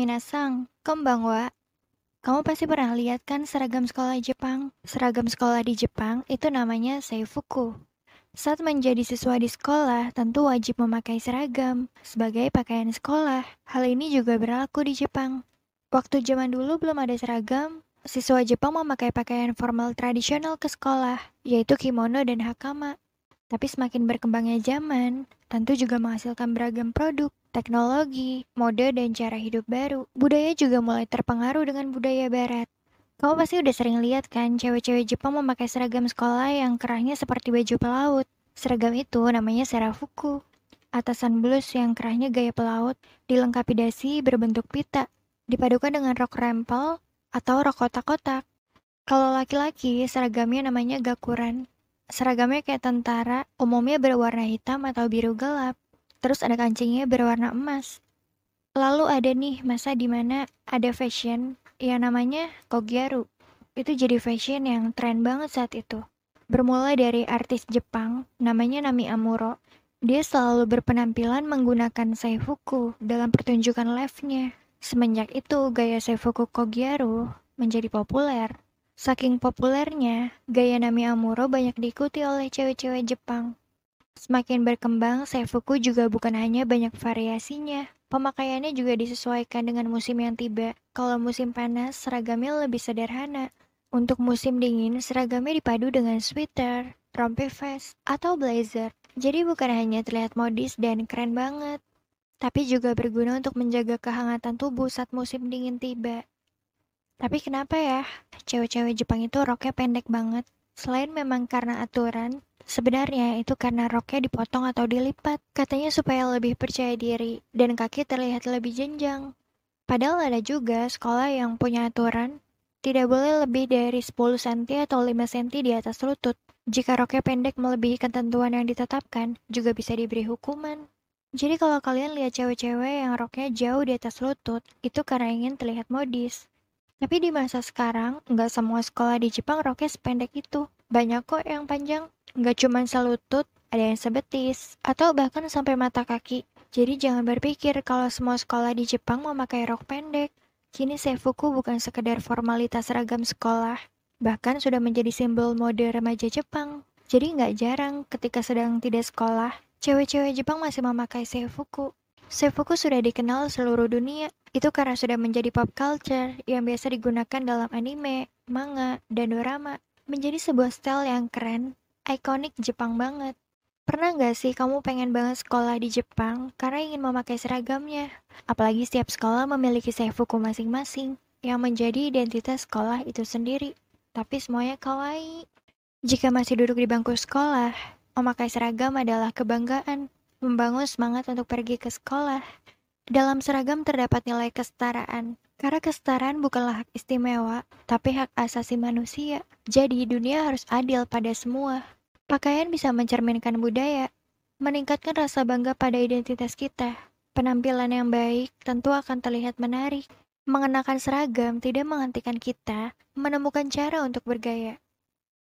Minasang, konbanwa. Kamu pasti pernah lihat kan seragam sekolah Jepang? Seragam sekolah di Jepang itu namanya seifuku. Saat menjadi siswa di sekolah, tentu wajib memakai seragam sebagai pakaian sekolah. Hal ini juga berlaku di Jepang. Waktu zaman dulu belum ada seragam, siswa Jepang memakai pakaian formal tradisional ke sekolah, yaitu kimono dan hakama. Tapi semakin berkembangnya zaman, tentu juga menghasilkan beragam produk, teknologi, mode, dan cara hidup baru. Budaya juga mulai terpengaruh dengan budaya barat. Kamu pasti udah sering lihat kan cewek-cewek Jepang memakai seragam sekolah yang kerahnya seperti baju pelaut. Seragam itu namanya serafuku. Atasan blus yang kerahnya gaya pelaut, dilengkapi dasi berbentuk pita, dipadukan dengan rok rempel atau rok kotak-kotak. Kalau laki-laki, seragamnya namanya gakuran. Seragamnya kayak tentara, umumnya berwarna hitam atau biru gelap. Terus ada kancingnya berwarna emas. Lalu ada nih masa di mana ada fashion yang namanya Kogyaru. Itu jadi fashion yang tren banget saat itu. Bermula dari artis Jepang, namanya Nami Amuro. Dia selalu berpenampilan menggunakan seifuku dalam pertunjukan live-nya. Semenjak itu, gaya seifuku Kogyaru menjadi populer. Saking populernya, gaya Nami Amuro banyak diikuti oleh cewek-cewek Jepang. Semakin berkembang, seifuku juga bukan hanya banyak variasinya. Pemakaiannya juga disesuaikan dengan musim yang tiba. Kalau musim panas, seragamnya lebih sederhana. Untuk musim dingin, seragamnya dipadu dengan sweater, rompi vest, atau blazer. Jadi bukan hanya terlihat modis dan keren banget, tapi juga berguna untuk menjaga kehangatan tubuh saat musim dingin tiba. Tapi kenapa ya, cewek-cewek Jepang itu roknya pendek banget? Selain memang karena aturan, sebenarnya itu karena roknya dipotong atau dilipat. Katanya supaya lebih percaya diri dan kaki terlihat lebih jenjang. Padahal ada juga sekolah yang punya aturan, tidak boleh lebih dari 10 cm atau 5 cm di atas lutut. Jika roknya pendek melebihi ketentuan yang ditetapkan, juga bisa diberi hukuman. Jadi kalau kalian lihat cewek-cewek yang roknya jauh di atas lutut, itu karena ingin terlihat modis. Tapi di masa sekarang, nggak semua sekolah di Jepang roknya sependek itu. Banyak kok yang panjang, nggak cuma selutut, ada yang sebetis, atau bahkan sampai mata kaki. Jadi jangan berpikir kalau semua sekolah di Jepang memakai rok pendek. Kini seifuku bukan sekedar formalitas seragam sekolah, bahkan sudah menjadi simbol mode remaja Jepang. Jadi nggak jarang ketika sedang tidak sekolah, cewek-cewek Jepang masih memakai seifuku. Seifuku sudah dikenal seluruh dunia. Itu karena sudah menjadi pop culture yang biasa digunakan dalam anime, manga, dan drama. Menjadi sebuah style yang keren, ikonik Jepang banget. Pernah nggak sih kamu pengen banget sekolah di Jepang karena ingin memakai seragamnya? Apalagi setiap sekolah memiliki seifuku masing-masing yang menjadi identitas sekolah itu sendiri. Tapi semuanya kawaii. Jika masih duduk di bangku sekolah, memakai seragam adalah kebanggaan membangun semangat untuk pergi ke sekolah. Dalam seragam terdapat nilai kesetaraan, karena kesetaraan bukanlah hak istimewa, tapi hak asasi manusia. Jadi dunia harus adil pada semua. Pakaian bisa mencerminkan budaya, meningkatkan rasa bangga pada identitas kita. Penampilan yang baik tentu akan terlihat menarik. Mengenakan seragam tidak menghentikan kita menemukan cara untuk bergaya.